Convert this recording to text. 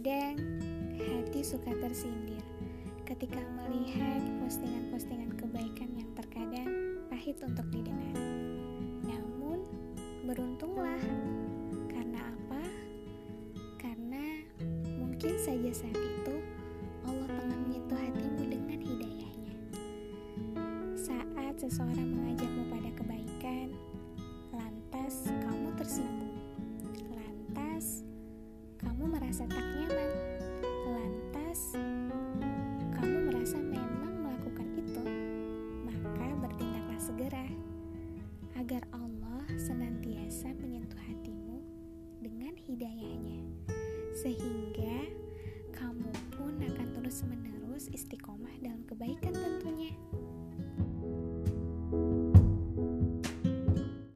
Terkadang hati suka tersindir ketika melihat postingan-postingan kebaikan yang terkadang pahit untuk didengar. Namun, beruntunglah karena apa? Karena mungkin saja saat itu Allah tengah menyentuh hatimu dengan hidayahnya. Saat seseorang mengajakmu pada kebaikan, lantas kamu tersinggung. Lantas kamu merasa tak nyaman. Lantas kamu merasa memang melakukan itu. Maka bertindaklah segera agar Allah senantiasa menyentuh hatimu dengan hidayahnya sehingga